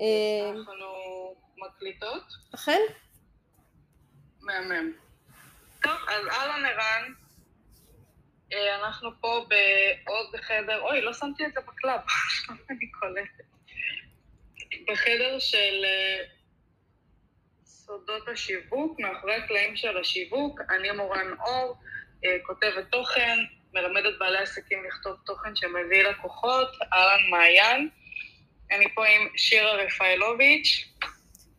אה, אנחנו מקליטות? אכן? מהמם. טוב, אז אהלן ערן. אה, אנחנו פה בעוד חדר, אוי, לא שמתי את זה ב club, עכשיו אני קולטת. בחדר של אה, סודות השיווק, מאחורי הקלעים של השיווק. אני מורן אור, אה, כותבת תוכן, מלמדת בעלי עסקים לכתוב תוכן שמביא לקוחות, אהלן מעיין. אני פה עם שירה רפאלוביץ'.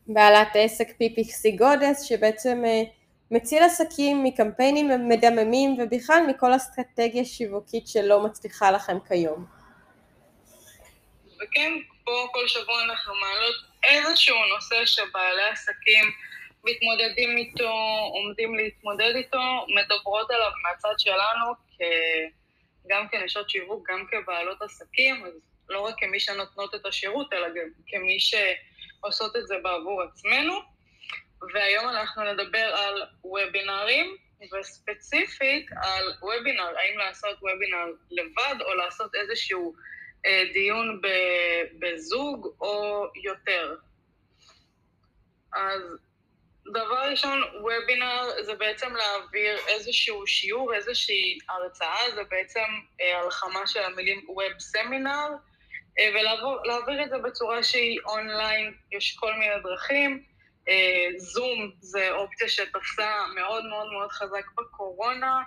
בעלת עסק פיפיקסי גודס, שבעצם אה, מציל עסקים מקמפיינים מדממים ובכלל מכל אסטרטגיה שיווקית שלא מצליחה לכם כיום. וכן, פה כל שבוע אנחנו מעלות איזשהו נושא שבעלי עסקים מתמודדים איתו, עומדים להתמודד איתו, מדברות עליו מהצד שלנו, כ... גם כנשות שיווק, גם כבעלות עסקים, אז לא רק כמי שנותנות את השירות, אלא גם כמי שעושות את זה בעבור עצמנו. והיום אנחנו נדבר על וובינרים, וספציפית על וובינר, האם לעשות וובינר לבד או לעשות איזשהו אה, דיון בזוג או יותר. אז דבר ראשון, וובינר זה בעצם להעביר איזשהו שיעור, איזושהי הרצאה, זה בעצם אה, הלחמה של המילים ווב סמינר, אה, ולהעביר את זה בצורה שהיא אונליין, יש כל מיני דרכים. זום זה אופציה שתפסה מאוד מאוד מאוד חזק בקורונה,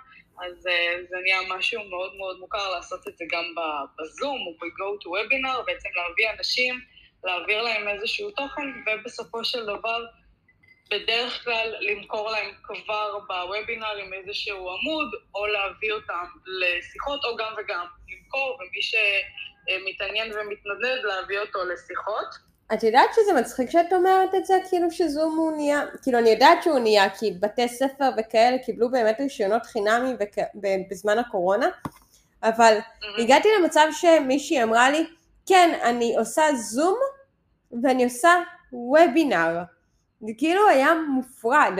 אז uh, זה נהיה משהו מאוד מאוד מוכר לעשות את זה גם בזום או ב-go to webinar, בעצם להביא אנשים, להעביר להם איזשהו תוכן, ובסופו של דבר, בדרך כלל למכור להם כבר בוובינר עם איזשהו עמוד, או להביא אותם לשיחות, או גם וגם למכור, ומי שמתעניין ומתנדנד, להביא אותו לשיחות. את יודעת שזה מצחיק שאת אומרת את זה, כאילו שזום הוא נהיה, כאילו אני יודעת שהוא נהיה, כי בתי ספר וכאלה קיבלו באמת רישיונות חינמי וכ... בזמן הקורונה, אבל mm-hmm. הגעתי למצב שמישהי אמרה לי, כן, אני עושה זום ואני עושה וובינר. זה כאילו היה מופרד.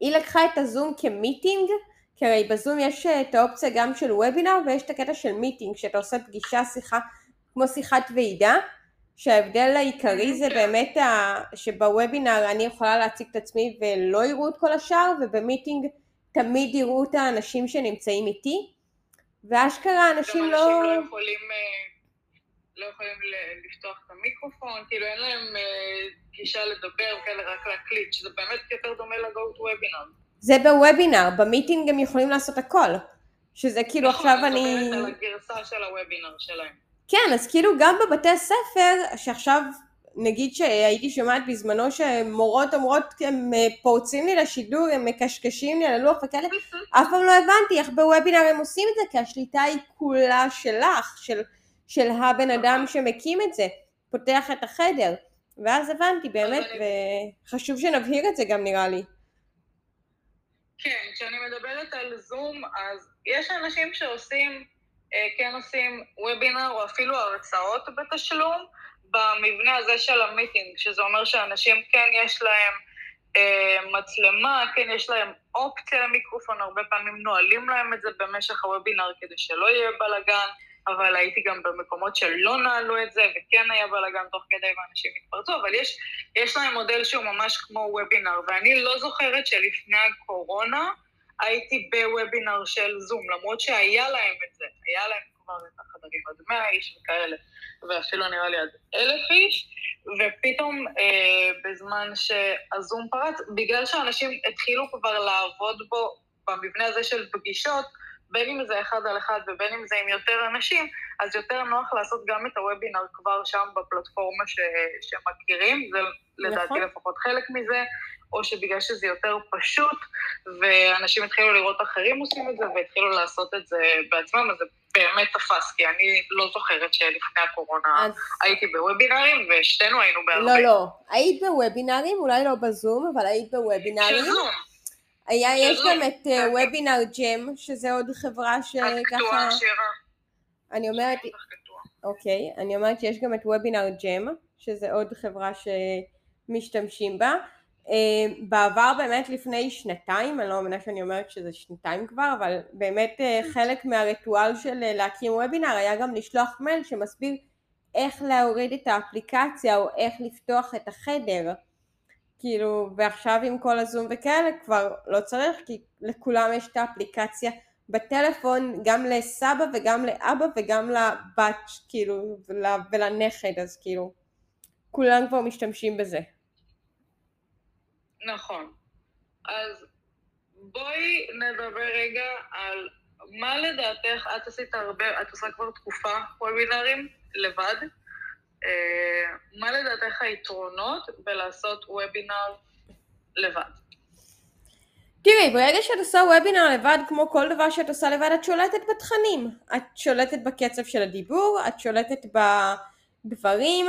היא לקחה את הזום כ meeting, כי הרי בזום יש את האופציה גם של וובינר ויש את הקטע של meeting, שאתה עושה פגישה, שיחה, כמו שיחת ועידה. שההבדל העיקרי זה באמת שבוובינר אני יכולה להציג את עצמי ולא יראו את כל השאר וב meeting תמיד יראו את האנשים שנמצאים איתי ואשכרה אנשים לא... אנשים לא יכולים, אה, לא יכולים לפתוח את המיקרופון, כאילו אין להם אה, גישה לדבר כאלה רק להקליט, שזה באמת יותר דומה ל-go to webinar. זה בוובינר, במיטינג הם יכולים לעשות הכל. שזה כאילו נכון, עכשיו אני... נכון, אני מדברת על הגרסה של הוובינר שלהם. כן, אז כאילו גם בבתי הספר, שעכשיו נגיד שהייתי שומעת בזמנו שמורות אומרות הם אה, פורצים לי לשידור, הם מקשקשים לי על הלוח וכאלה, אף פעם לא הבנתי איך בוובינר הם עושים את זה, כי השליטה היא כולה שלך, של, של הבן אדם שמקים את זה, פותח את החדר, ואז הבנתי באמת, וחשוב שנבהיר את זה גם נראה לי. כן, כשאני מדברת על זום, אז יש אנשים שעושים אה, כן עושים וובינר או אפילו הרצאות בתשלום במבנה הזה של המיטינג, שזה אומר שאנשים כן יש להם אה, מצלמה, כן יש להם אופציה למיקרופון, הרבה פעמים נועלים להם את זה במשך הוובינר כדי שלא יהיה בלאגן, אבל הייתי גם במקומות שלא נעלו את זה, וכן היה בלאגן תוך כדי ואנשים התפרצו, אבל יש, יש להם מודל שהוא ממש כמו וובינר, ואני לא זוכרת שלפני הקורונה, הייתי בוובינר של זום, למרות שהיה להם את זה, היה להם כבר את החדרים עד 100 איש וכאלה, ואפילו נראה לי עד אלף איש, ופתאום אה, בזמן שהזום פרץ, בגלל שאנשים התחילו כבר לעבוד בו במבנה הזה של פגישות, בין אם זה אחד על אחד ובין אם זה עם יותר אנשים, אז יותר נוח לעשות גם את הוובינר כבר שם בפלטפורמה ש... שמכירים, זה לדעתי נכון. לפחות חלק מזה, או שבגלל שזה יותר פשוט, ואנשים התחילו לראות אחרים עושים את זה, והתחילו לעשות את זה בעצמם, אז זה באמת תפס, כי אני לא זוכרת שלפני הקורונה אז... הייתי בוובינרים, ושתינו היינו בהרבה. לא, לא, היית בוובינרים, אולי לא בזום, אבל היית בוובינרים. שזום. היה, יש גם את וובינר uh, ג'ם, שזה עוד חברה שככה... אני אומרת... אוקיי, אני אומרת שיש גם את וובינר ג'ם, שזה עוד חברה שמשתמשים בה. אה, בעבר באמת לפני שנתיים, אני לא מאמינה שאני אומרת שזה שנתיים כבר, אבל באמת אה, חלק מהריטואל של אה, להקים וובינר היה גם לשלוח מייל שמסביר איך להוריד את האפליקציה או איך לפתוח את החדר. כאילו, ועכשיו עם כל הזום וכאלה כבר לא צריך, כי לכולם יש את האפליקציה בטלפון, גם לסבא וגם לאבא וגם לבת, כאילו, ולנכד, אז כאילו, כולם כבר משתמשים בזה. נכון. אז בואי נדבר רגע על מה לדעתך, את עשית הרבה, את עושה כבר תקופה וובינרים לבד. אה, מה לדעתך היתרונות בלעשות וובינר לבד? תראי, ברגע שאת עושה וובינר לבד, כמו כל דבר שאת עושה לבד, את שולטת בתכנים. את שולטת בקצב של הדיבור, את שולטת בדברים,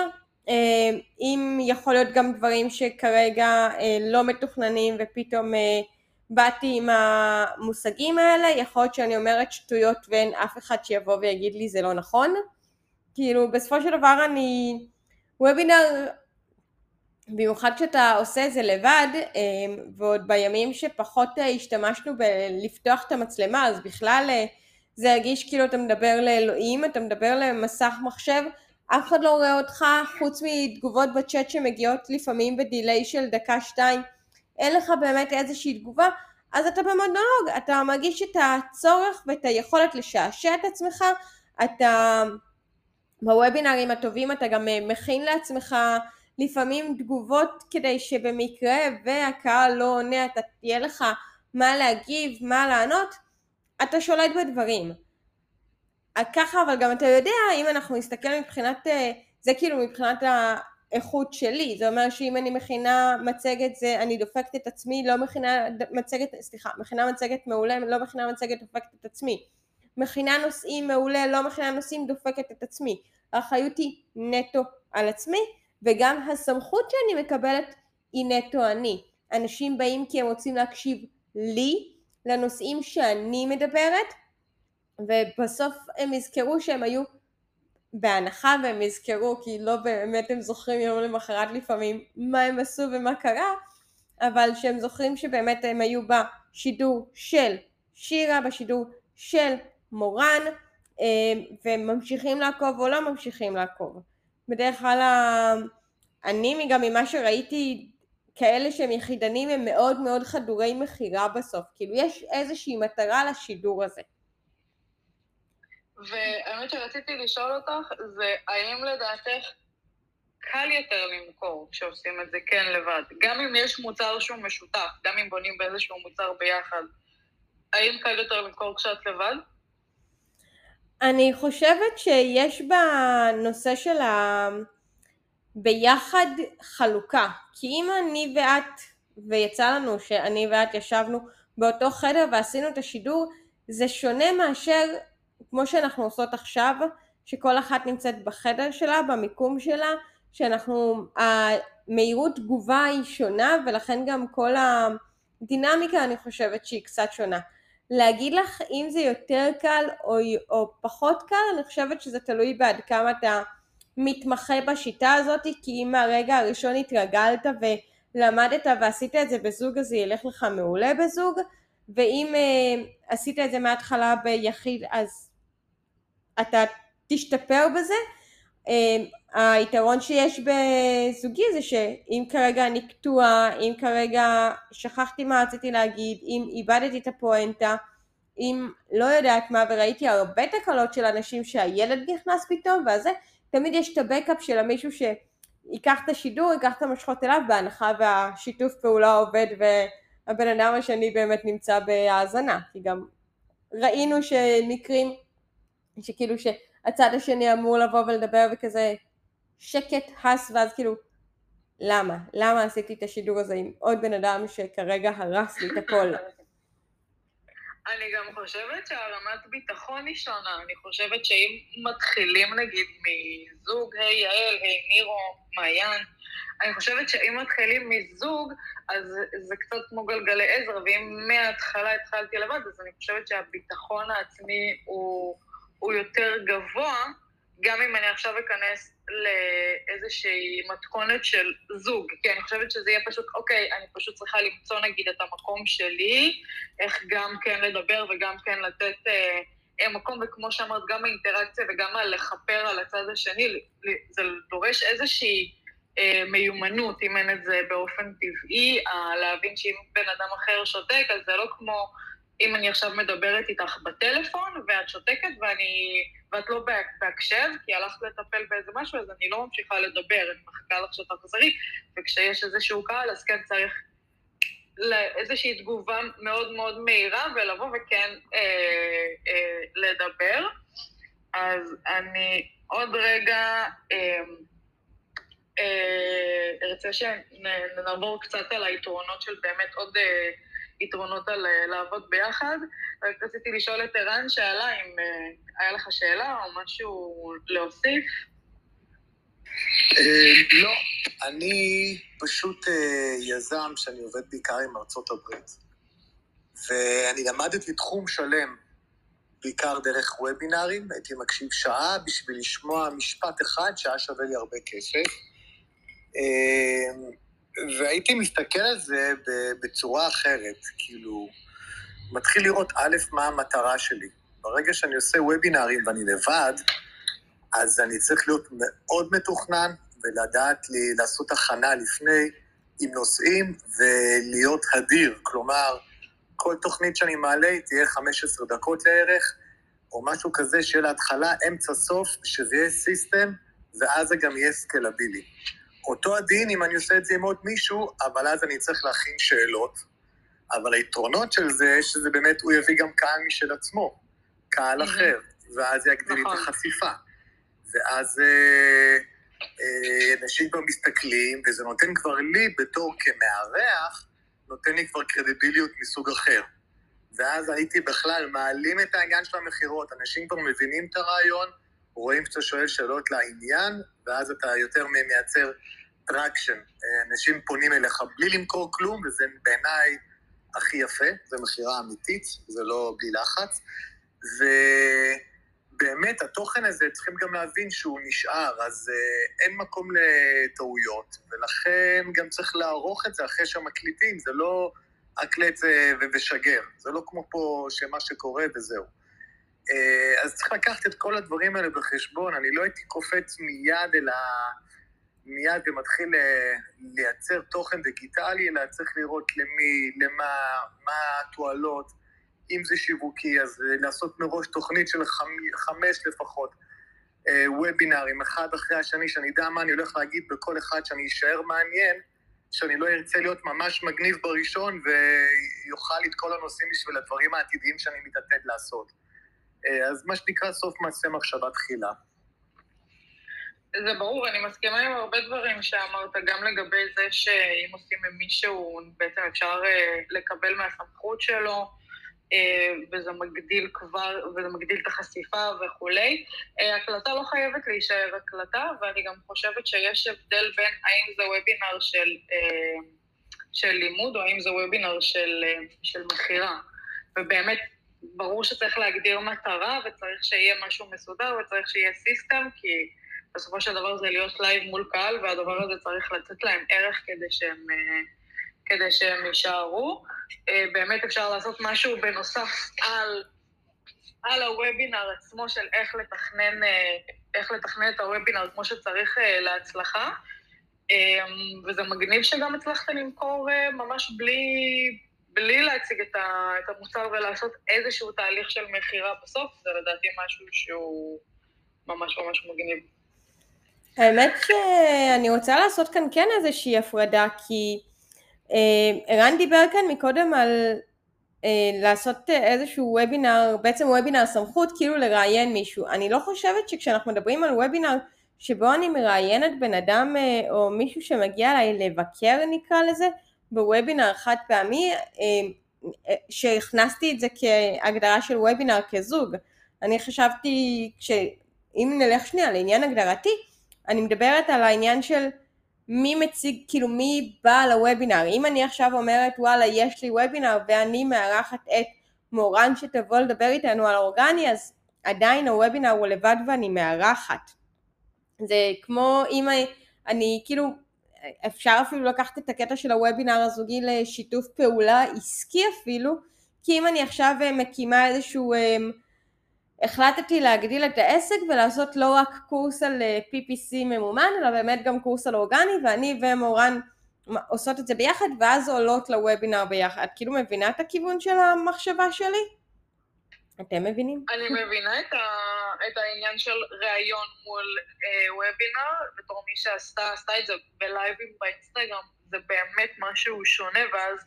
אה, אם יכול להיות גם דברים שכרגע אה, לא מתוכננים ופתאום באתי עם המושגים האלה, יכול להיות שאני אומרת שטויות ואין אף אחד שיבוא ויגיד לי זה לא נכון. כאילו בסופו של דבר אני, וובינר, במיוחד כשאתה עושה את זה לבד, אמ, ועוד בימים שפחות אה, השתמשנו בלפתוח את המצלמה, אז בכלל אה, זה הרגיש כאילו אתה מדבר לאלוהים, אתה מדבר למסך מחשב, אף אחד לא רואה אותך חוץ מתגובות בצ'אט שמגיעות לפעמים בדיליי של דקה-שתיים, אין לך באמת איזושהי תגובה, אז אתה במונולוג, אתה מרגיש את הצורך ואת היכולת לשעשע את עצמך, אתה בוובינרים הטובים אתה גם אה, מכין לעצמך לפעמים תגובות כדי שבמקרה והקהל לא עונה אתה תהיה לך מה להגיב, מה לענות, אתה שולט בדברים. ככה אבל גם אתה יודע אם אנחנו נסתכל מבחינת, אה, זה כאילו מבחינת האיכות שלי, זה אומר שאם אני מכינה מצגת זה אני דופקת את עצמי, לא מכינה מצגת, סליחה, מכינה מצגת מעולה, לא מכינה מצגת דופקת את עצמי. מכינה נושאים מעולה, לא מכינה נושאים, דופקת את עצמי. האחריות היא נטו על עצמי, וגם הסמכות שאני מקבלת היא נטו אני. אנשים באים כי הם רוצים להקשיב לי, לנושאים שאני מדברת, ובסוף הם יזכרו שהם היו בהנחה והם יזכרו כי לא באמת הם זוכרים יום למחרת לפעמים מה הם עשו ומה קרה אבל שהם זוכרים שבאמת הם היו בשידור של שירה, בשידור של מורן, אה, וממשיכים לעקוב או לא ממשיכים לעקוב. בדרך כלל אני גם ממה שראיתי כאלה שהם יחידנים הם מאוד מאוד חדורי מכירה בסוף, כאילו יש איזושהי מטרה לשידור הזה. והאמת שרציתי לשאול אותך זה האם לדעתך קל יותר למכור כשעושים את זה כן לבד, גם אם יש מוצר שהוא משותף, גם אם בונים באיזשהו מוצר ביחד, האם קל יותר למכור כשאת לבד? אני חושבת שיש בנושא של ה... ביחד חלוקה, כי אם אני ואת, ויצא לנו שאני ואת ישבנו באותו חדר ועשינו את השידור, זה שונה מאשר כמו שאנחנו עושות עכשיו, שכל אחת נמצאת בחדר שלה, במיקום שלה, שאנחנו, המהירות תגובה היא שונה ולכן גם כל הדינמיקה אני חושבת שהיא קצת שונה. להגיד לך אם זה יותר קל או, או פחות קל, אני חושבת שזה תלוי בעד כמה אתה מתמחה בשיטה הזאת, כי אם מהרגע הראשון התרגלת ולמדת ועשית את זה בזוג אז זה ילך לך מעולה בזוג, ואם uh, עשית את זה מההתחלה ביחיד אז אתה תשתפר בזה. Uh, היתרון שיש בזוגי זה שאם כרגע אני קטועה, אם כרגע שכחתי מה רציתי להגיד, אם איבדתי את הפואנטה, אם לא יודעת מה וראיתי הרבה תקלות של אנשים שהילד נכנס פתאום ואז זה, תמיד יש את הבקאפ של המישהו שיקח את השידור, ייקח את המשכות אליו בהנחה והשיתוף פעולה עובד והבן אדם השני באמת נמצא בהאזנה, כי גם ראינו שמקרים שכאילו שהצד השני אמור לבוא ולדבר וכזה שקט, הס, ואז כאילו, למה? למה עשיתי את השידור הזה עם עוד בן אדם שכרגע הרס לי את הכל? אני גם חושבת שהרמת ביטחון היא שונה. אני חושבת שאם מתחילים נגיד מזוג, היי יעל, היי נירו, מעיין, אני חושבת שאם מתחילים מזוג, אז זה קצת כמו גלגלי עזר, ואם מההתחלה התחלתי לבד, אז אני חושבת שהביטחון העצמי הוא, הוא יותר גבוה, גם אם אני עכשיו אכנס לאיזושהי מתכונת של זוג, כי אני חושבת שזה יהיה פשוט, אוקיי, אני פשוט צריכה למצוא נגיד את המקום שלי, איך גם כן לדבר וגם כן לתת אה, מקום, וכמו שאמרת, גם האינטראקציה וגם הלכפר על הצד השני, זה דורש איזושהי אה, מיומנות, אם אין את זה באופן טבעי, להבין שאם בן אדם אחר שותק, אז זה לא כמו אם אני עכשיו מדברת איתך בטלפון, ואת שותקת ואני, ואת לא בהקשב, כי הלכת לטפל באיזה משהו, אז אני לא ממשיכה לדבר, אני מחכה לך שתחזרי, וכשיש איזשהו קהל, אז כן צריך לאיזושהי תגובה מאוד מאוד מהירה, ולבוא וכן אה, אה, לדבר. אז אני עוד רגע אה, אה, ארצה שנעבור קצת על היתרונות של באמת עוד אה, יתרונות על אה, לעבוד ביחד. רק רציתי לשאול את ערן שאלה אם אה, היה לך שאלה או משהו להוסיף. אה, לא, אני פשוט יזם שאני עובד בעיקר עם ארצות הברית, ואני למדתי תחום שלם, בעיקר דרך וובינארים, הייתי מקשיב שעה בשביל לשמוע משפט אחד שהיה שווה לי הרבה כסף. והייתי מסתכל על זה בצורה אחרת, כאילו, מתחיל לראות א', מה המטרה שלי. ברגע שאני עושה וובינארים ואני לבד, אז אני צריך להיות מאוד מתוכנן ולדעת לי לעשות הכנה לפני עם נושאים ולהיות הדיר. כלומר, כל תוכנית שאני מעלה תהיה 15 דקות לערך, או משהו כזה שיהיה להתחלה, אמצע, סוף, שזה יהיה סיסטם, ואז זה גם יהיה סקלבילי. אותו הדין אם אני עושה את זה עם עוד מישהו, אבל אז אני צריך להכין שאלות. אבל היתרונות של זה, שזה באמת, הוא יביא גם קהל משל עצמו, קהל אחר, ואז יגדיל את נכון. החשיפה. ואז אה, אה, אנשים כבר מסתכלים, וזה נותן כבר לי, בתור כמארח, נותן לי כבר קרדיביליות מסוג אחר. ואז הייתי בכלל, מעלים את העניין של המכירות, אנשים כבר מבינים את הרעיון, רואים שאתה שואל שאלות לעניין, ואז אתה יותר מייצר traction. אנשים פונים אליך בלי למכור כלום, וזה בעיניי הכי יפה, זה מכירה אמיתית, זה לא בלי לחץ. ובאמת, התוכן הזה, צריכים גם להבין שהוא נשאר, אז uh, אין מקום לטעויות, ולכן גם צריך לערוך את זה אחרי שמקליטים, זה לא הקלט ושגר, זה לא כמו פה שמה שקורה וזהו. אה, אז צריך לקחת את כל הדברים האלה בחשבון, אני לא הייתי קופץ מיד אל ה... מיד ומתחיל אה, לייצר תוכן דיגיטלי, אלא צריך לראות למי, למה, מה התועלות, אם זה שיווקי, אז אה, לעשות מראש תוכנית של חמש לפחות, וובינארים, אחד אחרי השני, שאני אדע מה אני הולך להגיד בכל אחד, שאני אשאר מעניין, שאני לא ארצה להיות ממש מגניב בראשון ויוכל את כל הנושאים בשביל הדברים העתידיים שאני מתעתד לעשות. אה, אז מה שנקרא סוף מעשה מחשבה תחילה. זה ברור, אני מסכימה עם הרבה דברים שאמרת, גם לגבי זה שאם עושים עם מישהו, בעצם אפשר אה, לקבל מהסמכות שלו, אה, וזה מגדיל כבר, וזה מגדיל את החשיפה וכולי. הקלטה לא חייבת להישאר הקלטה, ואני גם חושבת שיש הבדל בין האם זה וובינר של, של לימוד, או האם זה וובינר של, של מכירה. ובאמת, ברור שצריך להגדיר מטרה, וצריך שיהיה משהו מסודר, וצריך שיהיה סיסטם, כי בסופו של דבר זה להיות לייב מול קהל, והדבר הזה צריך לתת להם ערך כדי שהם, אה, כדי שהם יישארו. אה, באמת אפשר לעשות משהו בנוסף על, על הוובינר עצמו של איך לתכנן, אה, איך לתכנן את הוובינר כמו שצריך להצלחה. וזה מגניב שגם הצלחת למכור ממש בלי, בלי להציג את, ה, את המוצר ולעשות איזשהו תהליך של מכירה בסוף, זה לדעתי משהו שהוא ממש ממש מגניב. האמת שאני רוצה לעשות כאן כן איזושהי הפרדה, כי אה, ערן דיבר כאן מקודם על אה, לעשות איזשהו וובינר, בעצם וובינר סמכות, כאילו לראיין מישהו. אני לא חושבת שכשאנחנו מדברים על וובינר שבו אני מראיינת בן אדם אה, או מישהו שמגיע אליי לבקר נקרא לזה, בוובינר חד פעמי, אה, שהכנסתי את זה כהגדרה של וובינר כזוג. אני חשבתי, אם נלך שנייה לעניין הגדרתי, אני מדברת על העניין של מי מציג, כאילו מי בא לוובינר. אם אני עכשיו אומרת וואלה יש לי וובינר ואני מארחת את מורן שתבוא לדבר איתנו על אורגני, אז עדיין הוובינר הוא לבד ואני מארחת. זה כמו אם אני כאילו אפשר אפילו לקחת את הקטע של הוובינר הזוגי לשיתוף פעולה עסקי אפילו, כי אם אני עכשיו אה, מקימה איזשהו, אה, החלטתי להגדיל את העסק ולעשות לא רק קורס על אה, PPC ממומן, אלא באמת גם קורס על אורגני, ואני ומורן עושות את זה ביחד, ואז עולות לוובינר ביחד. את כאילו מבינה את הכיוון של המחשבה שלי? אתם מבינים? אני מבינה את, ה, את העניין של ראיון מול אה, וובינר, בתור מי שעשתה את זה בלייבים באינסטגרם, זה באמת משהו שונה, ואז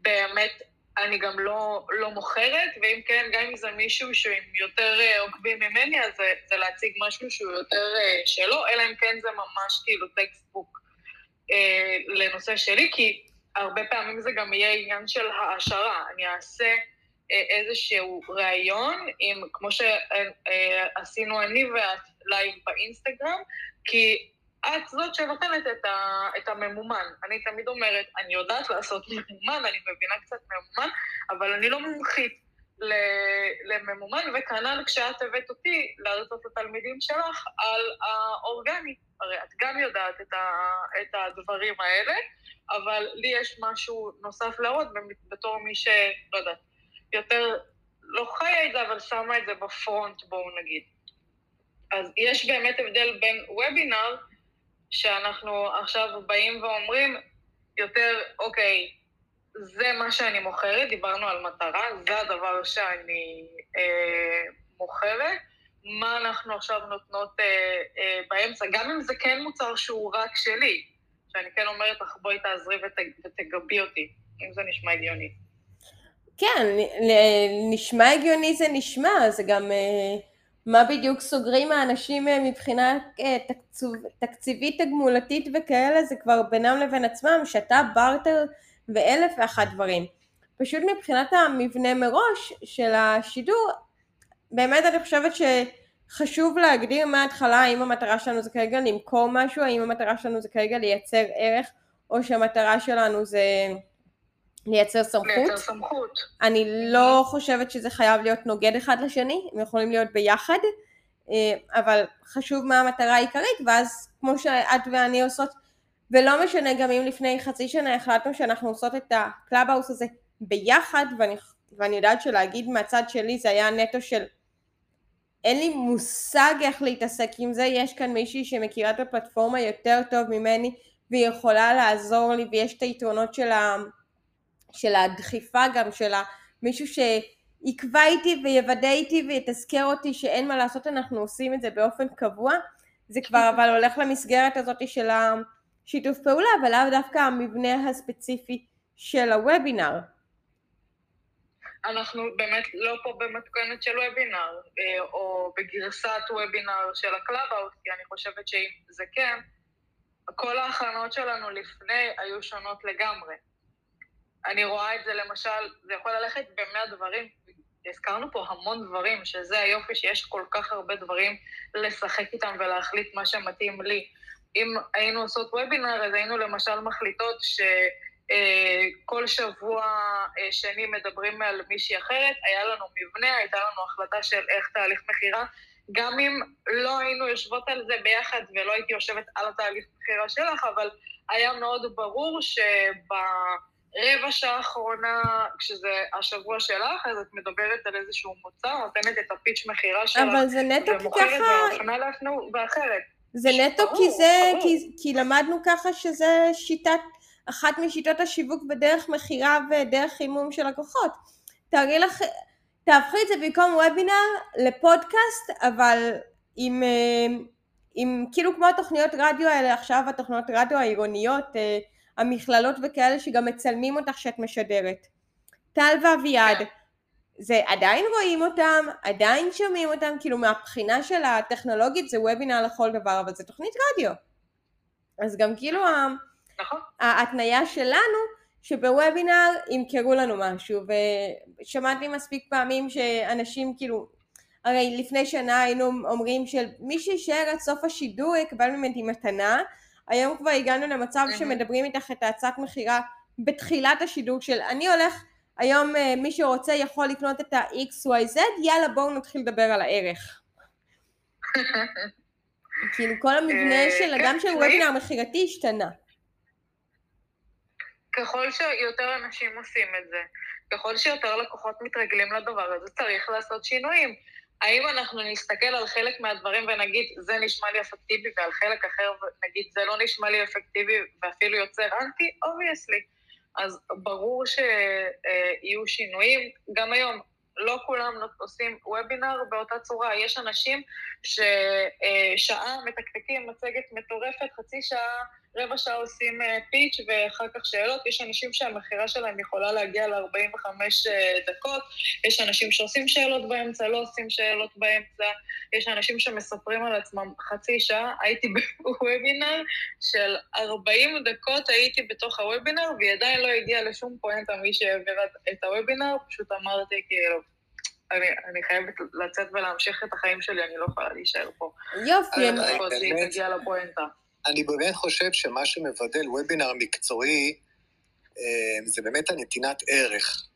באמת אני גם לא, לא מוכרת, ואם כן, גם אם זה מישהו שעם יותר אה, עוקבים ממני, אז זה, זה להציג משהו שהוא יותר אה, שלו, אלא אם כן זה ממש כאילו textbook אה, לנושא שלי, כי הרבה פעמים זה גם יהיה עניין של העשרה. אני אעשה איזשהו ראיון, עם, כמו שעשינו אני ואת לייב באינסטגרם, כי את זאת שנותנת את, ה, את הממומן. אני תמיד אומרת, אני יודעת לעשות ממומן, אני מבינה קצת ממומן, אבל אני לא מומחית לממומן, וכנ"ל כשאת הבאת אותי להרצות לתלמידים שלך על האורגני. הרי את גם יודעת את, ה, את הדברים האלה, אבל לי יש משהו נוסף להראות בתור מי ש... לא יודעת, יותר לא חיה את זה, אבל שמה את זה בפרונט, בואו נגיד. אז יש באמת הבדל בין וובינר, שאנחנו עכשיו באים ואומרים יותר, אוקיי, זה מה שאני מוכרת, דיברנו על מטרה, זה הדבר שאני אה, מוכרת, מה אנחנו עכשיו נותנות אה, אה, באמצע, גם אם זה כן מוצר שהוא רק שלי, שאני כן אומרת לך בואי תעזרי ות, ותגבי אותי, אם זה נשמע הגיוני. כן, נשמע הגיוני זה נשמע, זה גם... אה... מה בדיוק סוגרים האנשים אה, מבחינה אה, תקצוב, תקציבית תגמולתית וכאלה, זה כבר בינם לבין עצמם, שתה בארטר ואלף ואחת דברים. פשוט מבחינת המבנה מראש של השידור, באמת אני חושבת שחשוב להגדיר מההתחלה האם המטרה שלנו זה כרגע למכור משהו, האם המטרה שלנו זה כרגע לייצר ערך, או שהמטרה שלנו זה לייצר סמכות. לייצר סמכות. אני לא חושבת שזה חייב להיות נוגד אחד לשני, הם יכולים להיות ביחד, אה, אבל חשוב מה המטרה העיקרית, ואז כמו שאת ואני עושות, ולא משנה גם אם לפני חצי שנה החלטנו שאנחנו עושות את הקלאבהאוס הזה ביחד, ואני, ואני יודעת שלהגיד מהצד שלי זה היה נטו של אין לי מושג איך להתעסק עם זה, יש כאן מישהי שמכירה את הפלטפורמה יותר טוב ממני והיא יכולה לעזור לי ויש את היתרונות של ה... של הדחיפה גם, של מישהו שיקבע איתי ויוודא איתי ויתזכר אותי שאין מה לעשות, אנחנו עושים את זה באופן קבוע, זה כבר אבל הולך למסגרת הזאת של השיתוף פעולה, אבל לאו דווקא המבנה הספציפי של הוובינר. אנחנו באמת לא פה במתכונת של וובינר, אה, או בגרסת וובינר של הקלאבהאוס, כי אני חושבת שאם זה כן, כל ההכנות שלנו לפני היו שונות לגמרי. אני רואה את זה למשל, זה יכול ללכת במאה דברים. הזכרנו פה המון דברים, שזה היופי שיש כל כך הרבה דברים לשחק איתם ולהחליט מה שמתאים לי. אם היינו עושות וובינר, אז היינו למשל מחליטות שכל שבוע אה, שני מדברים על מישהי אחרת, היה לנו מבנה, הייתה לנו החלטה של איך תהליך מכירה. גם אם לא היינו יושבות על זה ביחד ולא הייתי יושבת על התהליך מכירה שלך, אבל היה מאוד ברור שב... רבע שעה האחרונה, כשזה השבוע שלך, אז את מדברת על איזשהו מוצר, נותנת את הפיץ' מכירה שלך, אבל זה נטו כי ככה... באחרת. זה נטו ברור, כי זה, כי, כי למדנו ככה שזה שיטת, אחת משיטות השיווק בדרך מכירה ודרך חימום של לקוחות. תארי לך, תהפכי את זה במקום וובינר לפודקאסט, אבל עם, אה, עם כאילו כמו התוכניות רדיו האלה עכשיו, התוכניות רדיו העירוניות, אה, המכללות וכאלה שגם מצלמים אותך שאת משדרת. טל ואביעד, זה עדיין רואים אותם, עדיין שומעים אותם, כאילו מהבחינה של הטכנולוגית זה וובינר לכל דבר, אבל זה תוכנית רדיו. אז גם כאילו נכון. ההתניה שלנו שבוובינר ימכרו לנו משהו, ושמעתי מספיק פעמים שאנשים כאילו, הרי לפני שנה היינו אומרים שמי שישאר עד סוף השידור יקבל ממני מתנה, היום כבר הגענו למצב שמדברים איתך את ההצעת מכירה בתחילת השידור של אני הולך, היום אה, מי שרוצה יכול לקנות את ה-XYZ, יאללה בואו נתחיל לדבר על הערך. כאילו כל המבנה אה, של, גם כן, של וובינר מכירתי השתנה. ככל שיותר אנשים עושים את זה, ככל שיותר לקוחות מתרגלים לדבר הזה, צריך לעשות שינויים. האם אנחנו נסתכל על חלק מהדברים ונגיד, זה נשמע לי אפקטיבי, ועל חלק אחר נגיד, זה לא נשמע לי אפקטיבי, ואפילו יוצר אנטי? obviously. אז ברור שיהיו שינויים. גם היום, לא כולם עושים וובינר באותה צורה. יש אנשים ששעה מתקתקים מצגת מטורפת, חצי שעה, רבע שעה עושים פיץ' ואחר כך שאלות. יש אנשים שהמכירה שלהם יכולה להגיע ל-45 דקות, יש אנשים שעושים שאלות באמצע, לא עושים שאלות באמצע, יש אנשים שמספרים על עצמם חצי שעה. הייתי בוובינר של 40 דקות הייתי בתוך הוובינר, והיא עדיין לא הגיעה לשום פואנטה מי שהעבירה את הוובינר, פשוט אמרתי כאילו... אני, אני חייבת לצאת ולהמשיך את החיים שלי, אני לא יכולה להישאר פה. יופי, אני... אני תגיע לפואנטה. אני באמת חושב שמה שמבדל וובינר מקצועי, זה באמת הנתינת ערך.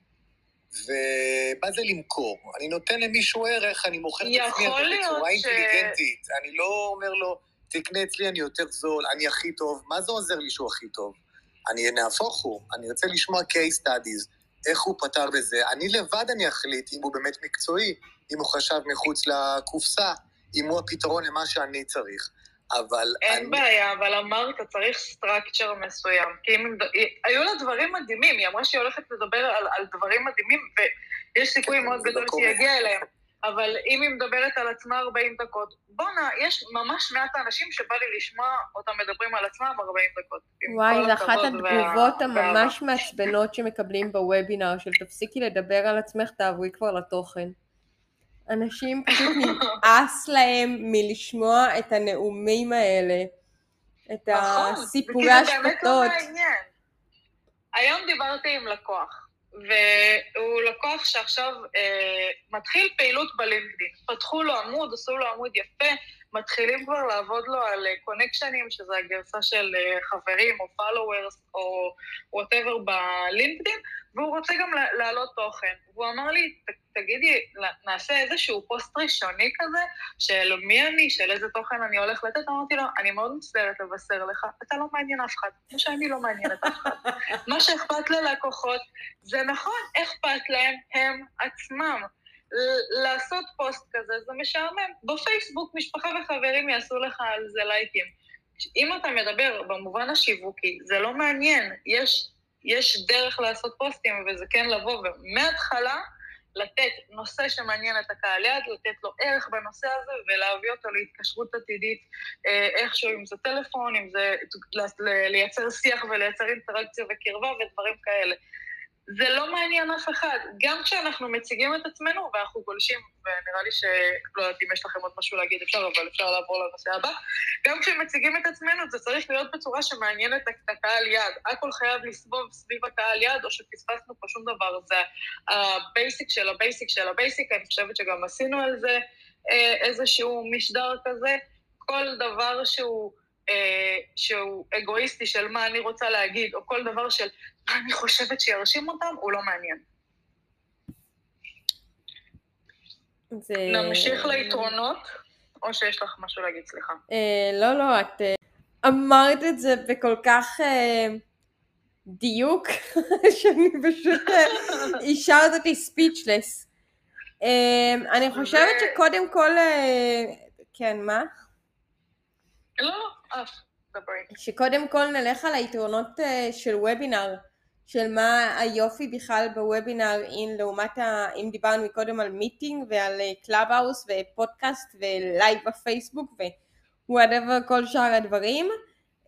ומה זה למכור? אני נותן למישהו ערך, אני מוכר את עצמי בצורה אינטליגנטית. אני לא אומר לו, תקנה אצלי, אני יותר זול, אני הכי טוב. מה זה עוזר לי שהוא הכי טוב? אני נהפוך הוא, אני רוצה לשמוע case studies. איך הוא פתר בזה. אני לבד אני אחליט אם הוא באמת מקצועי, אם הוא חשב מחוץ לקופסה, אם הוא הפתרון למה שאני צריך. אבל... אין אני... בעיה, אבל אמרת, צריך סטרקצ'ר מסוים. כי אם... היו לה דברים מדהימים, היא אמרה שהיא הולכת לדבר על, על דברים מדהימים, ויש סיכוי כן, מאוד גדול לא שהיא. יגיע אליהם. אבל אם היא מדברת על עצמה 40 דקות, בואנה, יש ממש מעט האנשים שבא לי לשמוע אותם מדברים על עצמם 40 דקות. וואי, זה אחת התגובות וה- הממש מעצבנות שמקבלים בוובינר, של תפסיקי לדבר על עצמך, תעברי כבר לתוכן. אנשים פשוט נמאס להם מלשמוע את הנאומים האלה, את נכון, הסיפורי באמת לא השפטות. היום דיברתי עם לקוח, והוא לקוח שעכשיו אה, מתחיל פעילות בלינקדאין. פתחו לו עמוד, עשו לו עמוד יפה, מתחילים כבר לעבוד לו על קונקשנים, שזה הגרסה של אה, חברים או followers או whatever בלינקדאין, והוא רוצה גם לה- להעלות תוכן. והוא אמר לי, "ת- תגידי, נעשה איזשהו פוסט ראשוני כזה, של מי אני, של איזה תוכן אני הולך לתת, אמרתי לו, אני מאוד מצטערת לבשר לך, אתה לא מעניין אף אחד, כמו שאני לא מעניינת אף אחד. מה שאכפת ללקוחות, זה נכון, אכפת להם הם עצמם. לעשות פוסט כזה זה משעמם. בפייסבוק משפחה וחברים יעשו לך על זה לייקים. אם אתה מדבר במובן השיווקי, זה לא מעניין. יש, יש דרך לעשות פוסטים, וזה כן לבוא, ומההתחלה לתת נושא שמעניין את הקהל יד, לתת לו ערך בנושא הזה, ולהביא אותו להתקשרות עתידית אה, איכשהו, אם זה טלפון, אם זה לייצר שיח ולייצר אינטראקציה וקרבה ודברים כאלה. זה לא מעניין אף אחד. גם כשאנחנו מציגים את עצמנו, ואנחנו גולשים, ונראה לי שלא יודעת אם יש לכם עוד משהו להגיד, אפשר, אבל אפשר לעבור לנושא הבא. גם כשמציגים את עצמנו, זה צריך להיות בצורה שמעניינת את הקהל יעד. הכל חייב לסבוב סביב הקהל יעד, או שפספסנו פה שום דבר. זה ה basic של ה basic של ה basic, אני חושבת שגם עשינו על זה אה, איזשהו משדר כזה. כל דבר שהוא... אה, שהוא אגואיסטי של מה אני רוצה להגיד, או כל דבר של מה אני חושבת שירשים אותם, הוא לא מעניין. זה... נמשיך ליתרונות, או שיש לך משהו להגיד, סליחה. אה, לא, לא, את אה, אמרת את זה בכל כך אה, דיוק, שאני פשוט אה, השארת אותי ספיצ'לס. אה, אני חושבת שקודם כל, אה, כן, מה? לא, לא. שקודם כל נלך על היתרונות אה, של וובינר, של מה היופי בכלל בוובינר, אם לעומת, ה... אם דיברנו מקודם על meeting ועל Clubhouse ופודקאסט ולייב בפייסבוק ו whatever כל שאר הדברים,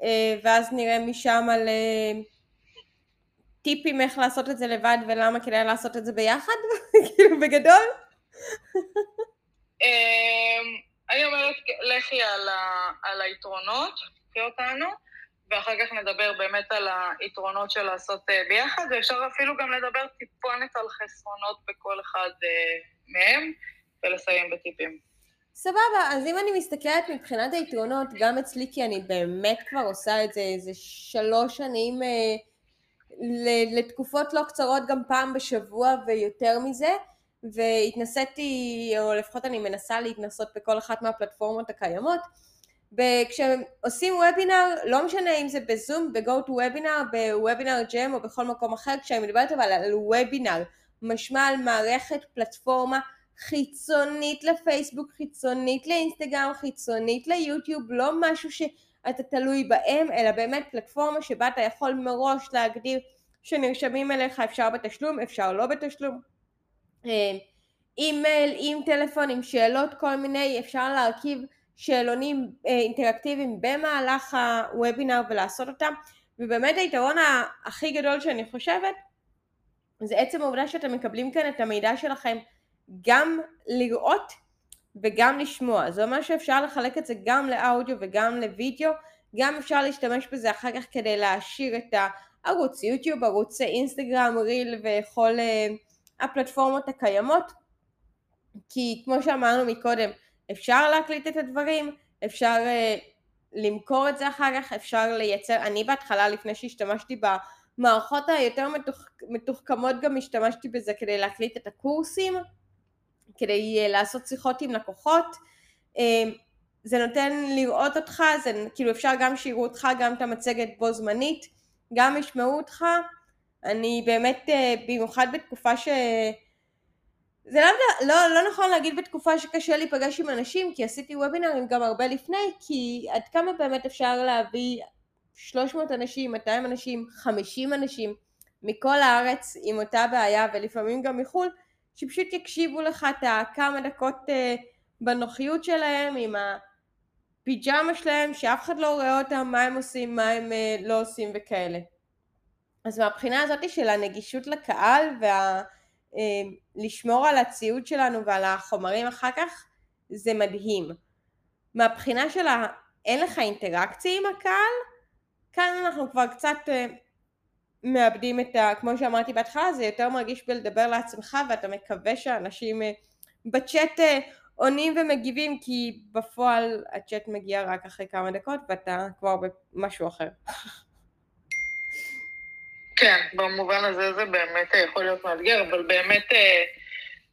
אה, ואז נראה משם על אה, טיפים איך לעשות את זה לבד ולמה כדאי לעשות את זה ביחד, כאילו בגדול. אני אומרת, לכי על, ה, על היתרונות, קחי אותנו, ואחר כך נדבר באמת על היתרונות של לעשות אה, ביחד, ואפשר אפילו גם לדבר טיפונת על חסרונות בכל אחד אה, מהם, ולסיים בטיפים. סבבה, אז אם אני מסתכלת מבחינת היתרונות, גם אצלי כי אני באמת כבר עושה את זה איזה שלוש שנים אה, לתקופות לא קצרות, גם פעם בשבוע ויותר מזה, והתנסיתי, או לפחות אני מנסה להתנסות בכל אחת מהפלטפורמות הקיימות. וכשעושים וובינר, לא משנה אם זה בזום, ב-go to webinar, בוובינר ג'ם או בכל מקום אחר, כשאני מדברת אבל על וובינר, משמע על מערכת, פלטפורמה חיצונית לפייסבוק, חיצונית לאינסטגרם, חיצונית ליוטיוב, לא משהו שאתה תלוי בהם, אלא באמת פלטפורמה שבה אתה יכול מראש להגדיר שנרשמים אליך אפשר בתשלום, אפשר לא בתשלום. אה, אימייל, עם טלפון, עם שאלות כל מיני, אפשר להרכיב שאלונים אה, אינטראקטיביים במהלך הוובינר ולעשות אותם, ובאמת היתרון הכי גדול שאני חושבת זה עצם העובדה שאתם מקבלים כאן את המידע שלכם גם לראות וגם לשמוע. זה אומר שאפשר לחלק את זה גם לאודיו וגם לוידאו, גם אפשר להשתמש בזה אחר כך כדי להעשיר את הערוץ יוטיוב, ערוץ אינסטגרם, ריל וכל uh, הפלטפורמות הקיימות, כי כמו שאמרנו מקודם, אפשר להקליט את הדברים, אפשר uh, למכור את זה אחר כך, אפשר לייצר, אני בהתחלה לפני שהשתמשתי במערכות היותר מתוח, מתוחכמות גם השתמשתי בזה כדי להקליט את הקורסים, כדי uh, לעשות שיחות עם לקוחות, uh, זה נותן לראות אותך, זה כאילו אפשר גם שיראו אותך גם את המצגת בו זמנית, גם ישמעו אותך, אני באמת במיוחד בתקופה ש... זה לא, לא, לא נכון להגיד בתקופה שקשה להיפגש עם אנשים, כי עשיתי וובינרים גם הרבה לפני, כי עד כמה באמת אפשר להביא 300 אנשים, 200 אנשים, 50 אנשים מכל הארץ עם אותה בעיה, ולפעמים גם מחו"ל, שפשוט יקשיבו לך את הכמה דקות אה, בנוחיות שלהם, עם הפיג'מה שלהם, שאף אחד לא רואה אותם, מה הם עושים, מה הם אה, לא עושים וכאלה. אז מהבחינה הזאת של הנגישות לקהל וה... אמ, לשמור על הציוד שלנו ועל החומרים אחר כך זה מדהים. מהבחינה של. אין לך אינטראקציה עם הקהל, כאן אנחנו כבר קצת אה, מאבדים את ה... כמו שאמרתי בהתחלה, זה יותר מרגיש בלדבר לעצמך ואתה מקווה שאנשים אה, בצ'אט אה, עונים ומגיבים כי בפועל הצ'אט מגיע רק אחרי כמה דקות ואתה כבר במשהו אחר. כן, במובן הזה זה באמת יכול להיות מאתגר, אבל באמת אה,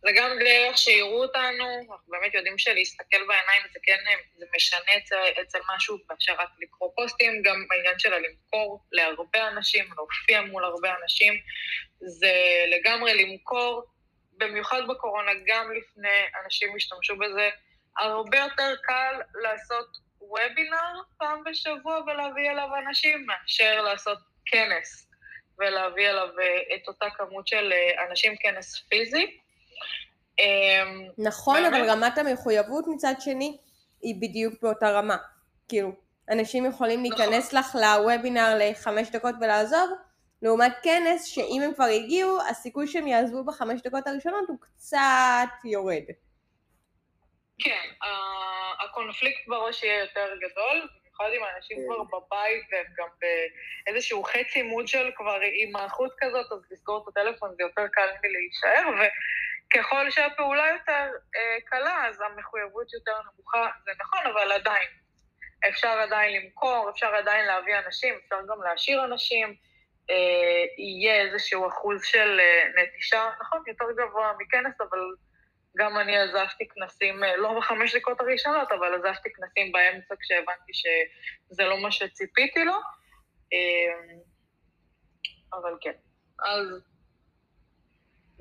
זה גם דרך שיראו אותנו, אנחנו באמת יודעים שלהסתכל בעיניים זה כן, זה משנה אצל, אצל משהו באשר רק לקרוא פוסטים, גם בעניין של הלמכור להרבה אנשים, להופיע מול הרבה אנשים, זה לגמרי למכור, במיוחד בקורונה, גם לפני אנשים השתמשו בזה, הרבה יותר קל לעשות וובינר פעם בשבוע ולהביא אליו אנשים מאשר לעשות כנס. ולהביא אליו אה, את אותה כמות של אה, אנשים כנס פיזי. אמ, נכון, באמת... אבל רמת המחויבות מצד שני היא בדיוק באותה רמה. כאילו, אנשים יכולים נכון. להיכנס לך לוובינר לחמש דקות ולעזוב, לעומת כנס שאם הם כבר הגיעו, הסיכוי שהם יעזבו בחמש דקות הראשונות הוא קצת יורד. כן, הקונפליקט בראש יהיה יותר גדול, במיוחד אם האנשים כן. כבר בבית והם גם באיזשהו חצי מוד של כבר הימעכות כזאת, אז לסגור את הטלפון זה יותר קל מלהישאר, וככל שהפעולה יותר אה, קלה, אז המחויבות יותר נמוכה, זה נכון, אבל עדיין. אפשר עדיין למכור, אפשר עדיין להביא אנשים, אפשר גם להשאיר אנשים, אה, יהיה איזשהו אחוז של אה, נטישה, נכון, יותר גבוה מכנס, אבל גם אני עזבתי כנסים, אה, לא בחמש דקות הראשונות, אבל עזבתי כנסים באמצע כשהבנתי שזה לא מה שציפיתי לו. אה, אבל כן. אז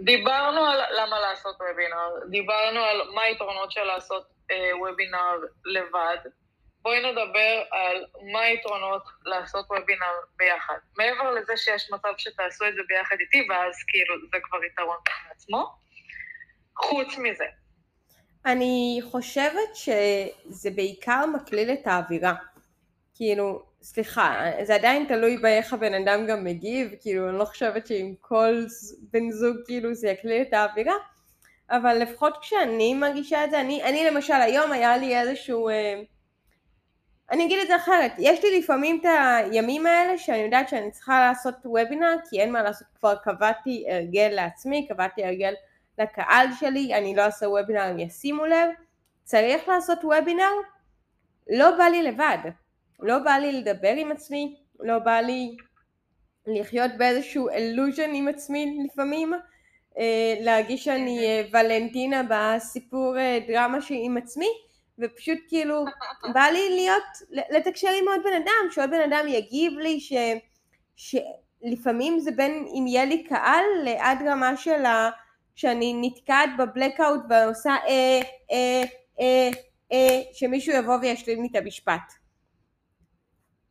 דיברנו על למה לעשות וובינר, דיברנו על מה היתרונות של לעשות אה, וובינר לבד. בואי נדבר על מה היתרונות לעשות וובינר ביחד. מעבר לזה שיש מצב שתעשו את זה ביחד איתי, ואז כאילו זה כבר יתרון בפני עצמו. חוץ מזה? אני חושבת שזה בעיקר מקליל את האווירה. כאילו, סליחה, זה עדיין תלוי באיך הבן אדם גם מגיב, כאילו, אני לא חושבת שעם כל בן זוג כאילו זה יקליל את האווירה, אבל לפחות כשאני מרגישה את זה, אני, אני למשל היום היה לי איזשהו... אה, אני אגיד את זה אחרת, יש לי לפעמים את הימים האלה שאני יודעת שאני צריכה לעשות וובינר כי אין מה לעשות, כבר קבעתי הרגל לעצמי, קבעתי הרגל לקהל שלי, אני לא אעשה וובינר, הם ישימו לב, צריך לעשות וובינר, לא בא לי לבד, לא בא לי לדבר עם עצמי, לא בא לי לחיות באיזשהו אלוז'ן עם עצמי לפעמים, אה, להרגיש שאני אה, ולנטינה בסיפור אה, דרמה עם עצמי, ופשוט כאילו בא לי להיות, לתקשר עם עוד בן אדם, שעוד בן אדם יגיב לי, ש, שלפעמים זה בין אם יהיה לי קהל לעד רמה של ה... שאני נתקעת בבלקאוט ועושה אה, אה, אה, אה, שמישהו יבוא וישלים לי את המשפט.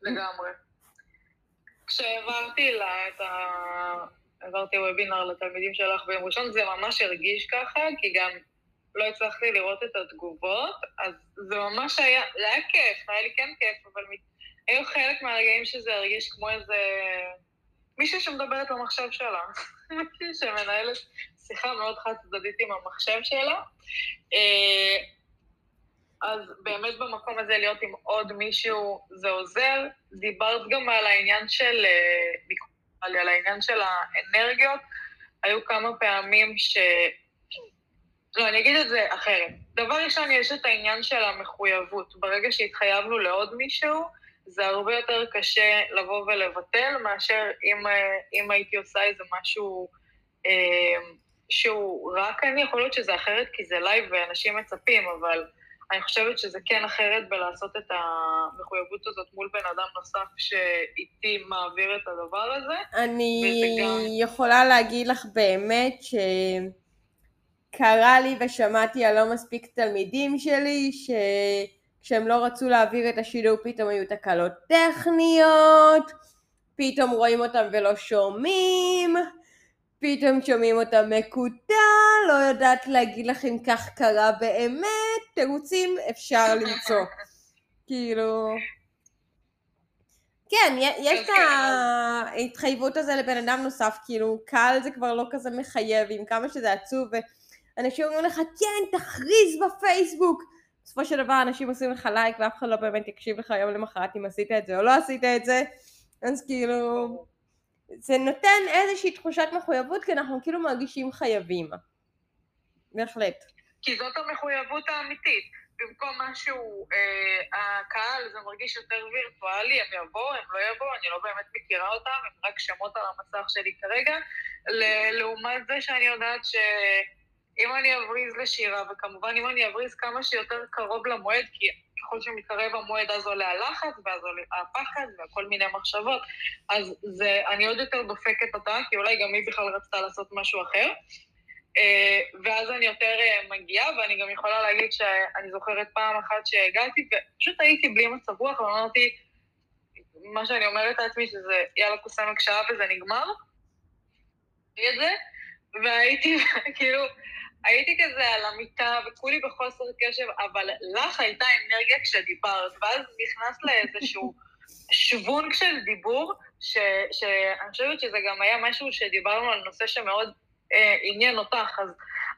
לגמרי. כשהעברתי לה את ה... העברתי וובינר לתלמידים שלך ביום ראשון, זה ממש הרגיש ככה, כי גם לא הצלחתי לראות את התגובות, אז זה ממש היה, זה היה כיף, היה לי כן כיף, אבל היו חלק מהרגעים שזה הרגיש כמו איזה... מישהי שמדברת במחשב שלה, שמנהלת שיחה מאוד חד צדדית עם המחשב שלה. אה, אז באמת במקום הזה להיות עם עוד מישהו זה עוזר. דיברת גם על העניין של, אה, על העניין של האנרגיות. היו כמה פעמים ש... לא, אני אגיד את זה אחרת. דבר ראשון, יש את העניין של המחויבות. ברגע שהתחייבנו לעוד מישהו, זה הרבה יותר קשה לבוא ולבטל מאשר אם, אה, אם הייתי עושה איזה משהו אה, שהוא רק אני, יכול להיות שזה אחרת כי זה לייב ואנשים מצפים, אבל אני חושבת שזה כן אחרת בלעשות את המחויבות הזאת מול בן אדם נוסף שאיתי מעביר את הדבר הזה. אני גם... יכולה להגיד לך באמת שקרה לי ושמעתי על לא מספיק תלמידים שלי שכשהם לא רצו להעביר את השידור פתאום היו תקלות טכניות, פתאום רואים אותם ולא שומעים. פתאום שומעים אותה מקוטע, לא יודעת להגיד לך אם כך קרה באמת, תירוצים אפשר למצוא. כאילו... כן, יש את כן. ההתחייבות הזה לבן אדם נוסף, כאילו, קהל זה כבר לא כזה מחייב, עם כמה שזה עצוב, ואנשים אומרים לך, כן, תכריז בפייסבוק. בסופו של דבר אנשים עושים לך לייק ואף אחד לא באמת יקשיב לך יום למחרת אם עשית את זה או לא עשית את זה, אז כאילו... זה נותן איזושהי תחושת מחויבות, כי אנחנו כאילו מרגישים חייבים. בהחלט. כי זאת המחויבות האמיתית. במקום משהו, אה, הקהל זה מרגיש יותר וירטואלי, הם יבואו, הם לא יבואו, אני לא באמת מכירה אותם, הם רק שמות על המסך שלי כרגע, לעומת זה שאני יודעת שאם אני אבריז לשירה, וכמובן אם אני אבריז כמה שיותר קרוב למועד, כי ככל שמתקרב המועד אז עולה הלחץ, ואז עולה הפחד, וכל מיני מחשבות. אז זה, אני עוד יותר דופקת אותה, כי אולי גם היא בכלל רצתה לעשות משהו אחר. אה, ואז אני יותר אה, מגיעה, ואני גם יכולה להגיד שאני זוכרת פעם אחת שהגעתי, ופשוט הייתי בלי מצב רוח, ואמרתי, מה שאני אומרת לעצמי, שזה יאללה קוסמק שעה וזה נגמר. את זה, והייתי כאילו, הייתי כזה על המיטה וכולי בחוסר קשב, אבל לך הייתה אנרגיה כשדיברת, ואז נכנס לאיזשהו שוונג של דיבור, ש, שאני חושבת שזה גם היה משהו שדיברנו על נושא שמאוד אה, עניין אותך, אז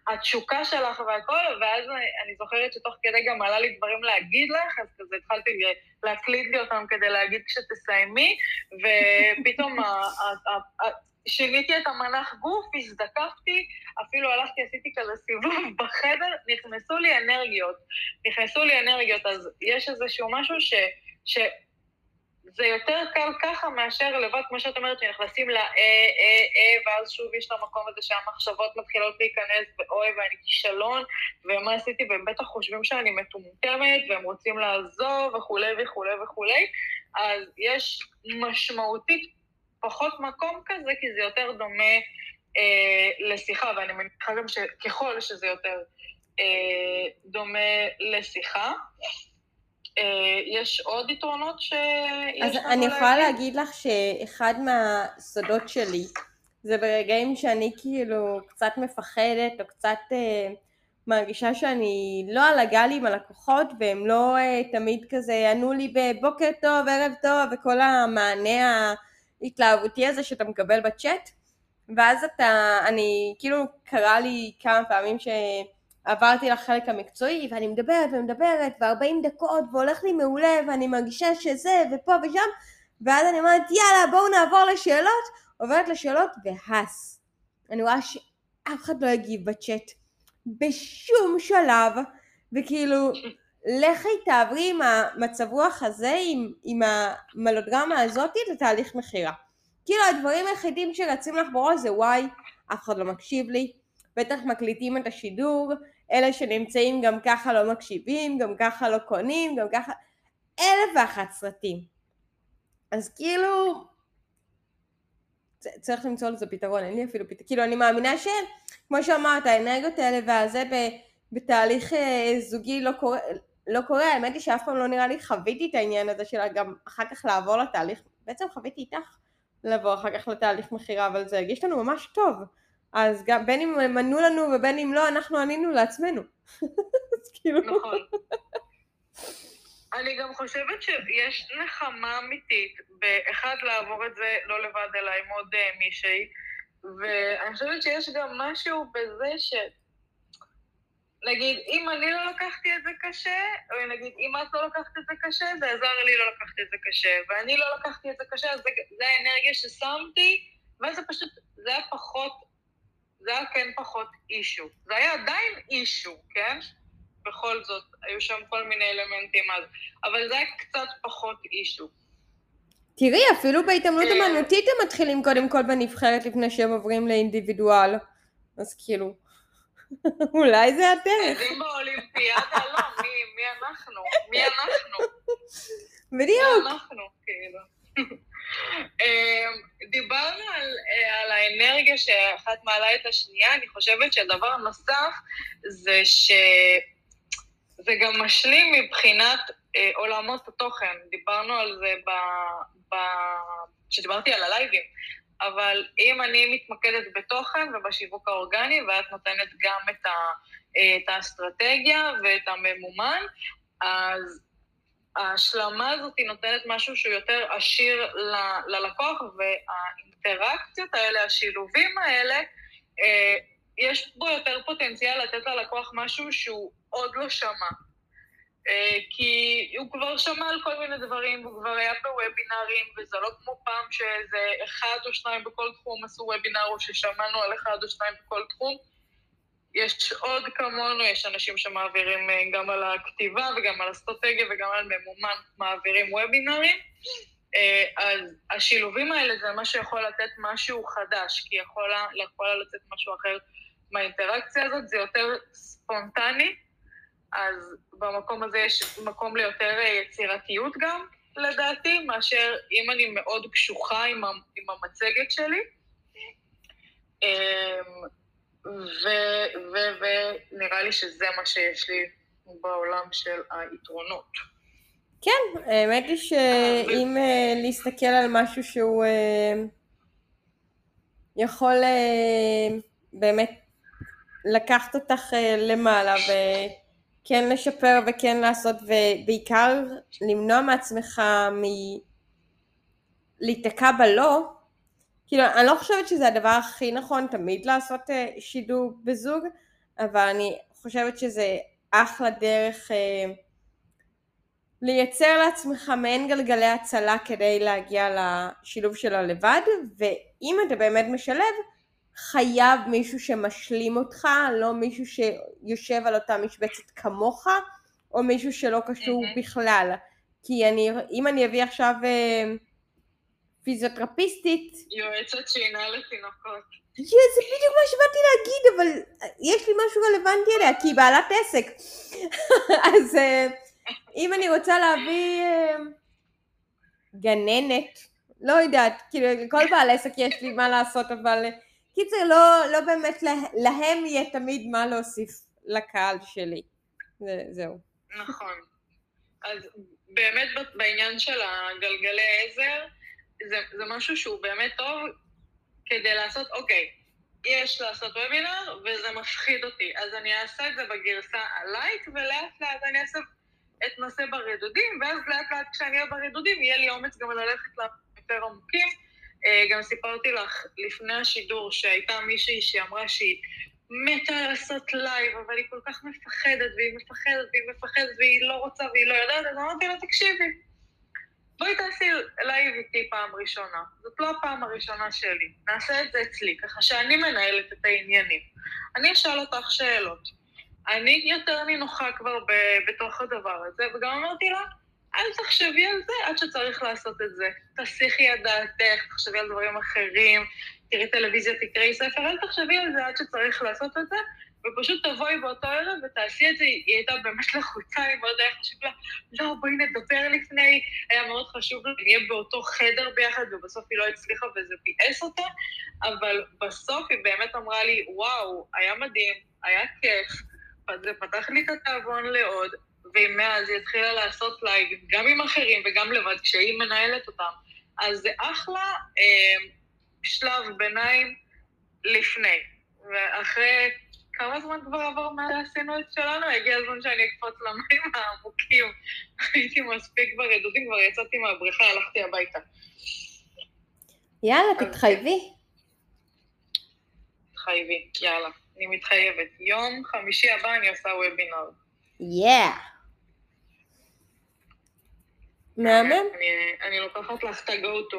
התשוקה שלך והכל, ואז אני, זוכרת שתוך כדי גם עלה לי דברים להגיד לך, אז כזה התחלתי להקליט לי אותם כדי להגיד כשתסיימי, ופתאום ה, ה, ה, שיניתי את המנח גוף, הזדקפתי, אפילו הלכתי, עשיתי כזה סיבוב בחדר, נכנסו לי אנרגיות. נכנסו לי אנרגיות, אז יש איזשהו משהו ש... ש... זה יותר קל ככה מאשר לבד, כמו שאת אומרת, שנכנסים ל-אה, אה, אה, ואז שוב יש את המקום הזה שהמחשבות מתחילות להיכנס, ואוי, ואני כישלון, ומה עשיתי, והם בטח חושבים שאני מטומטמת, והם רוצים לעזוב, וכולי וכולי וכולי. אז יש משמעותית פחות מקום כזה, כי זה יותר דומה אה, לשיחה, ואני מניחה גם שככל שזה יותר אה, דומה לשיחה, אה, יש עוד יתרונות שיש אז אני יכולה להגיד? לך שאחד מהסודות שלי זה ברגעים שאני כאילו קצת מפחדת או קצת אה, מרגישה שאני לא על הגל עם הלקוחות והם לא אה, תמיד כזה ענו לי בבוקר טוב, ערב טוב וכל המענה ההתלהבותי הזה שאתה מקבל בצ'אט ואז אתה, אני, כאילו קרה לי כמה פעמים שעברתי לחלק המקצועי ואני מדברת ומדברת ו-40 דקות והולך לי מעולה ואני מרגישה שזה ופה ושם ואז אני אומרת יאללה בואו נעבור לשאלות עוברת לשאלות והס. אני רואה שאף אחד לא הגיב בצ'אט בשום שלב וכאילו לכי תעברי עם המצב רוח הזה, עם, עם המלודרמה הזאתי לתהליך מכירה. כאילו הדברים היחידים שרצים לך בראש זה וואי, אף אחד לא מקשיב לי, בטח מקליטים את השידור, אלה שנמצאים גם ככה לא מקשיבים, גם ככה לא קונים, גם ככה... אלף ואחת סרטים. אז כאילו, צריך למצוא לזה פתרון, אין לי אפילו פתרון, כאילו אני מאמינה שכמו שאמרת, האנרגיות האלה והזה בתהליך אה, זוגי לא קורה, לא קורה, האמת היא שאף פעם לא נראה לי חוויתי את העניין הזה של גם אחר כך לעבור לתהליך, בעצם חוויתי איתך לבוא אחר כך לתהליך מכירה, אבל זה הרגיש לנו ממש טוב. אז גם בין אם הם ענו לנו ובין אם לא, אנחנו ענינו לעצמנו. אז כאילו... נכון. אני גם חושבת שיש נחמה אמיתית באחד לעבור את זה לא לבד אלא עם עוד uh, מישהי, ואני חושבת שיש גם משהו בזה ש... נגיד, אם אני לא לקחתי את זה קשה, או נגיד, אם את לא לקחת את זה קשה, זה עזר לי לא לקחת את זה קשה, ואני לא לקחתי את זה קשה, אז זה, זה האנרגיה ששמתי, וזה פשוט, זה היה פחות, זה היה כן פחות אישו. זה היה עדיין אישו, כן? בכל זאת, היו שם כל מיני אלמנטים אז, אבל זה היה קצת פחות אישו. תראי, אפילו בהתעמלות אה. אמנותית הם מתחילים קודם כל בנבחרת לפני שהם עוברים לאינדיבידואל. אז כאילו, אולי זה הדרך. אם באולימפיאדה לא, מי, מי אנחנו? מי אנחנו? בדיוק. מי אנחנו, כאילו. אמ, דיברנו על, אה, על האנרגיה שאחת מעלה את השנייה, אני חושבת שהדבר נוסף זה שזה גם משלים מבחינת אה, עולמות התוכן. דיברנו על זה ב... ב... כשדיברתי על הלייבים. אבל אם אני מתמקדת בתוכן ובשיווק האורגני, ואת נותנת גם את, ה, את האסטרטגיה ואת הממומן, אז ההשלמה הזאת נותנת משהו שהוא יותר עשיר ל, ללקוח, והאינטראקציות האלה, השילובים האלה, אה, יש בו יותר פוטנציאל לתת ללקוח משהו שהוא עוד לא שמע. אה, כי הוא כבר שמע על כל מיני דברים, הוא כבר היה בוובינארים, וזה לא כמו פעם שאיזה אחד או שניים בכל תחום עשו וובינאר, או ששמענו על אחד או שניים בכל תחום. יש עוד כמונו, יש אנשים שמעבירים אה, גם על הכתיבה וגם על אסטרטגיה וגם על ממומן מעבירים וובינארים. אה, אז השילובים האלה זה מה שיכול לתת משהו חדש, כי יכולה, יכולה לצאת משהו אחר מהאינטראקציה הזאת, זה יותר ספונטני, אז במקום הזה יש מקום ליותר אה, יצירתיות גם, לדעתי, מאשר אם אני מאוד קשוחה עם, המצגת שלי. אמ, ונראה לי שזה מה שיש לי בעולם של היתרונות. כן, האמת היא שאם אה, להסתכל על משהו שהוא אה, יכול באמת לקחת אותך למעלה ו... כן לשפר וכן לעשות ובעיקר למנוע מעצמך מלהיתקע בלא כאילו אני לא חושבת שזה הדבר הכי נכון תמיד לעשות אה, שידור בזוג אבל אני חושבת שזה אחלה דרך אה, לייצר לעצמך מעין גלגלי הצלה כדי להגיע לשילוב שלו לבד ואם אתה באמת משלב חייב מישהו שמשלים אותך, לא מישהו שיושב על אותה משבצת כמוך, או מישהו שלא קשור mm-hmm. בכלל. כי אני, אם אני אביא עכשיו אה, פיזיותרפיסטית... יועצת שינה לתינוקות. זה בדיוק מה שבאתי להגיד, אבל יש לי משהו רלוונטי אליה, כי היא בעלת עסק. אז אה, אם אני רוצה להביא אה, גננת, לא יודעת, כאילו לכל בעל עסק יש לי מה לעשות, אבל קיצר, לא, לא באמת להם יהיה תמיד מה להוסיף לקהל שלי. זה, זהו. נכון. אז באמת בעניין של הגלגלי עזר, זה, זה משהו שהוא באמת טוב כדי לעשות, אוקיי, יש לעשות וובינר וזה מפחיד אותי, אז אני אעשה את זה בגרסה הלייט, ולאט לאט אני אעשה את נושא ברדודים, ואז לאט לאט כשאני אהיה ברדודים יהיה לי אומץ גם ללכת ליותר עמוקים. אה, גם סיפרתי לך לפני השידור שהייתה מישהי שאמרה שהיא מתה לעשות לייב, אבל היא כל כך מפחדת, והיא מפחדת, והיא מפחדת, והיא לא רוצה, והיא לא יודעת, אז אמרתי לה, תקשיבי, בואי תעשי לייב איתי פעם ראשונה. זאת לא הפעם הראשונה שלי. נעשה את זה אצלי, ככה שאני מנהלת את העניינים. אני אשאל אותך שאלות. אני יותר נינוחה כבר ב- בתוך הדבר הזה, וגם אמרתי לה, אל תחשבי על זה עד שצריך לעשות את זה. תסיחי את דעתך, תחשבי על דברים אחרים, תראי טלוויזיה, תקראי ספר, אל תחשבי על זה עד שצריך לעשות את זה, ופשוט תבואי באותו ערב ותעשי את זה, היא הייתה באמת לחוצה, היא מאוד היה חשוב לה, לא, בואי נדבר לפני, היה מאוד חשוב לה, נהיה באותו חדר ביחד, ובסוף היא לא הצליחה וזה ביאס אותה, אבל בסוף היא באמת אמרה לי, וואו, היה מדהים, היה כיף, זה פתח לי את התיאבון לעוד, ומאז היא התחילה לעשות לייב גם עם אחרים וגם לבד, כשהיא מנהלת אותם. אז זה אחלה אה, שלב ביניים לפני. ואחרי כמה זמן כבר עבר מאז שעשינו את שלנו? הגיע הזמן שאני אקפוץ למים העמוקים. הייתי מספיק ברדודים, כבר יצאתי מהבריכה, הלכתי הביתה. יאללה, תתחייבי. תתחייבי, יאללה. אני מתחייבת. יום חמישי הבא אני עושה וובינר. יאה. מהמם. אני, אני לוקחת לך את ה-go-to.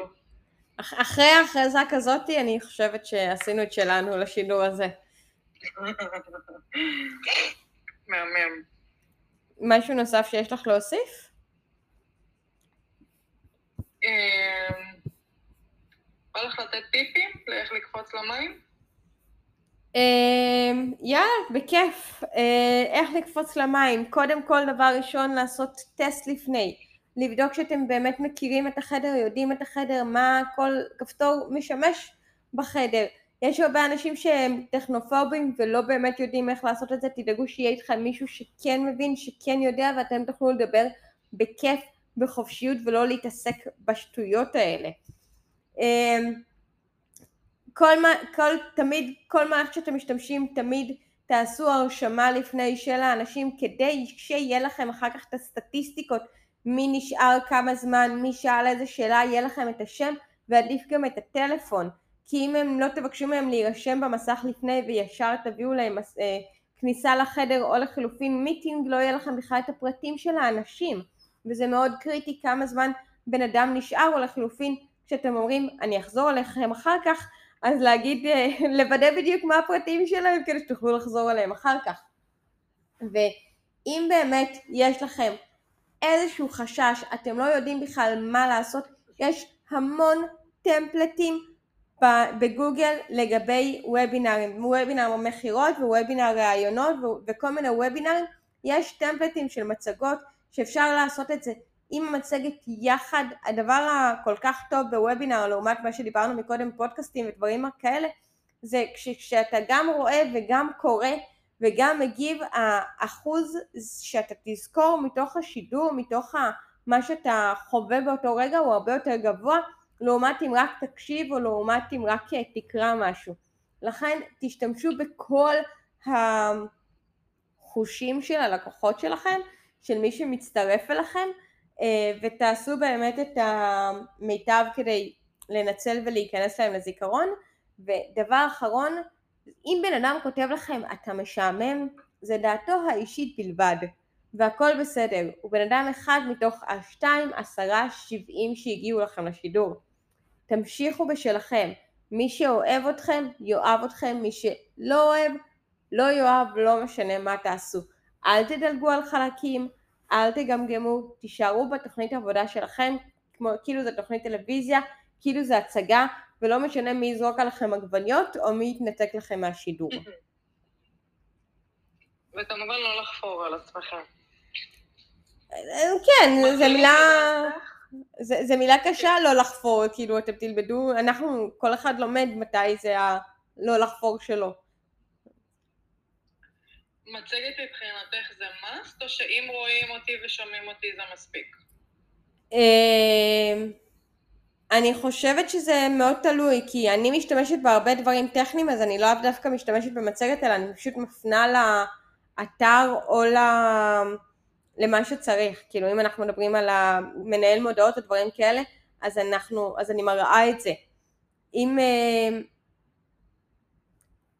אחרי ההכרזה כזאתי, אני חושבת שעשינו את שלנו לשידור הזה. מהמם. משהו נוסף שיש לך להוסיף? אמ, בא לך לתת טיפים לאיך לקפוץ למים? אמ, יאללה, בכיף. אה, איך לקפוץ למים? קודם כל, דבר ראשון, לעשות טסט לפני. לבדוק שאתם באמת מכירים את החדר, יודעים את החדר, מה כל כפתור משמש בחדר. יש הרבה אנשים שהם טכנופובים ולא באמת יודעים איך לעשות את זה, תדאגו שיהיה איתכם מישהו שכן מבין, שכן יודע ואתם תוכלו לדבר בכיף, בחופשיות ולא להתעסק בשטויות האלה. אמ, כל, כל, תמיד, כל מערכת שאתם משתמשים, תמיד תעשו הרשמה לפני של האנשים כדי שיהיה לכם אחר כך את הסטטיסטיקות מי נשאר כמה זמן, מי שאל איזה שאלה, יהיה לכם את השם ועדיף גם את הטלפון כי אם הם לא תבקשו מהם להירשם במסך לפני וישר תביאו להם אה, כניסה לחדר או לחלופין מיטינג לא יהיה לכם בכלל את הפרטים של האנשים וזה מאוד קריטי כמה זמן בן אדם נשאר או לחלופין כשאתם אומרים אני אחזור אליכם אחר כך אז להגיד, אה, לוודא בדיוק מה הפרטים שלהם כדי שתוכלו לחזור אליהם אחר כך. ואם באמת יש לכם איזשהו חשש, אתם לא יודעים בכלל מה לעשות, יש המון טמפלטים בגוגל לגבי וובינארים, וובינאר מכירות ווובינאר ראיונות וכל מיני וובינארים, יש טמפלטים של מצגות שאפשר לעשות את זה עם המצגת יחד, הדבר הכל כך טוב בוובינר לעומת מה שדיברנו מקודם פודקאסטים ודברים כאלה זה כשאתה גם רואה וגם קורא וגם מגיב האחוז שאתה תזכור מתוך השידור, מתוך מה שאתה חווה באותו רגע הוא הרבה יותר גבוה לעומת אם רק תקשיב או לעומת אם רק תקרא משהו. לכן תשתמשו בכל החושים של הלקוחות שלכם, של מי שמצטרף אליכם אה, ותעשו באמת את המיטב כדי לנצל ולהיכנס להם לזיכרון. ודבר אחרון, אם בן אדם כותב לכם אתה משעמם, זה דעתו האישית בלבד, והכל בסדר, הוא בן אדם אחד מתוך השתיים, עשרה, שבעים שהגיעו לכם לשידור. תמשיכו בשלכם, מי שאוהב אתכם, יאהב אתכם, מי שלא אוהב, לא יאהב, לא משנה מה תעשו. אל תדלגו על חלקים, אל תגמגמו, תישארו בתוכנית העבודה שלכם, כמו, כאילו זה תוכנית טלוויזיה, כאילו זה הצגה, ולא משנה מי יזרוק עליכם עגבניות או מי יתנתק לכם מהשידור. וכמובן לא לחפור על עצמכם. כן, זו מילה... זה מילה קשה לא לחפור, כאילו אתם תלמדו, אנחנו, כל אחד לומד מתי זה הלא לחפור שלו. מצגת מבחינתך זה must, או שאם רואים אותי ושומעים אותי זה מספיק? אני חושבת שזה מאוד תלוי, כי אני משתמשת בהרבה דברים טכניים, אז אני לא דווקא משתמשת במצגת, אלא אני פשוט מפנה לאתר או למה שצריך. כאילו, אם אנחנו מדברים על מנהל מודעות או דברים כאלה, אז אנחנו, אז אני מראה את זה. אם... אמ,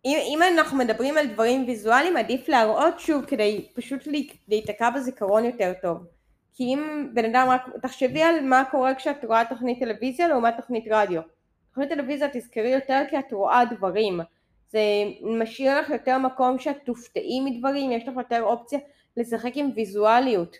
אם, אם אנחנו מדברים על דברים ויזואליים עדיף להראות שוב כדי פשוט להיתקע בזיכרון יותר טוב כי אם בן אדם רק תחשבי על מה קורה כשאת רואה תוכנית טלוויזיה לעומת תוכנית רדיו. תוכנית טלוויזיה תזכרי יותר כי את רואה דברים. זה משאיר לך יותר מקום שאת תופתעי מדברים יש לך יותר אופציה לשחק עם ויזואליות.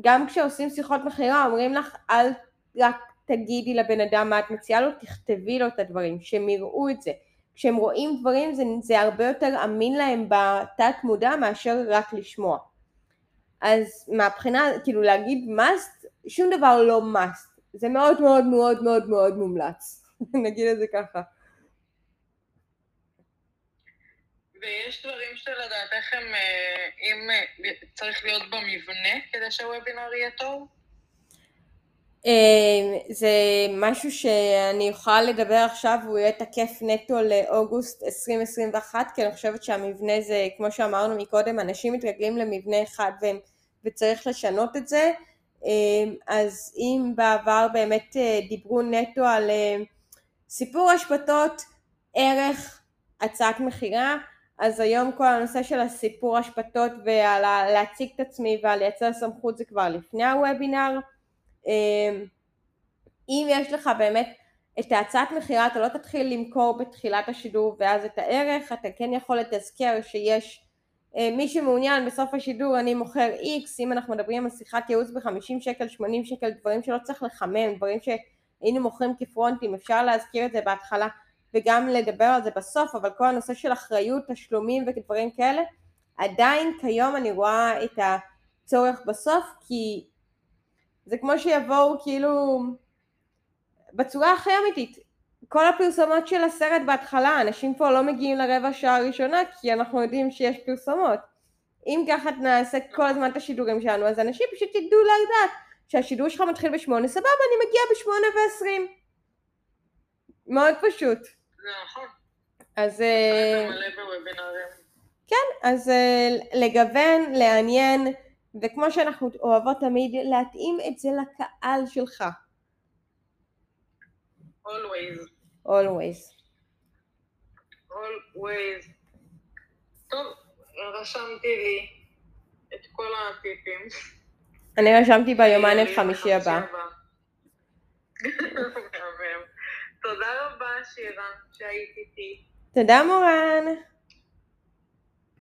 גם כשעושים שיחות מכירה אומרים לך אל רק תגידי לבן אדם מה את מציעה לו תכתבי לו את הדברים שהם יראו את זה. כשהם רואים דברים זה, זה הרבה יותר אמין להם בתת מודע מאשר רק לשמוע. אז מהבחינה, כאילו להגיד must, שום דבר לא must, זה מאוד מאוד מאוד מאוד מאוד מומלץ, נגיד את זה ככה. ויש דברים שלדעתך הם, אה, אם אה, צריך להיות במבנה כדי שהוובינר יהיה טוב? אה, זה משהו שאני יכולה לדבר עכשיו והוא יהיה תקף נטו לאוגוסט 2021 כי אני חושבת שהמבנה זה כמו שאמרנו מקודם אנשים מתרגלים למבנה אחד והם, וצריך לשנות את זה אז אם בעבר באמת דיברו נטו על סיפור השפתות ערך הצעת מכירה אז היום כל הנושא של הסיפור השפתות ועל להציג את עצמי ועל לייצר סמכות זה כבר לפני הוובינר. אמ, אם יש לך באמת את ההצעת מכירה אתה לא תתחיל למכור בתחילת השידור ואז את הערך, אתה כן יכול לתזכר שיש אה, מי שמעוניין בסוף השידור אני מוכר X, אם אנחנו מדברים על שיחת ייעוץ ב-50 שקל, 80 שקל, דברים שלא צריך לחמם, דברים שהיינו מוכרים כפרונטים, אפשר להזכיר את זה בהתחלה וגם לדבר על זה בסוף, אבל כל הנושא של אחריות, תשלומים ודברים כאלה, עדיין כיום אני רואה את הצורך בסוף, כי זה כמו שיבואו כאילו בצורה הכי אמיתית. כל הפרסומות של הסרט בהתחלה, אנשים פה לא מגיעים לרבע שעה הראשונה כי אנחנו יודעים שיש פרסומות. אם ככה נעשה כל הזמן את השידורים שלנו, אז אנשים פשוט ידעו לדעת שהשידור שלך מתחיל בשמונה, סבבה, אני מגיע בשמונה ועשרים. מאוד פשוט. נכון. אז... אה, כן, אז אה, לגוון, לעניין, וכמו שאנחנו אוהבות תמיד, להתאים את זה לקהל שלך. always. Always. always. טוב, רשמתי לי את כל הטיפים. אני רשמתי ביומן את חמישי הבא. תודה רבה, שירה, שהיית איתי. תודה, מורן.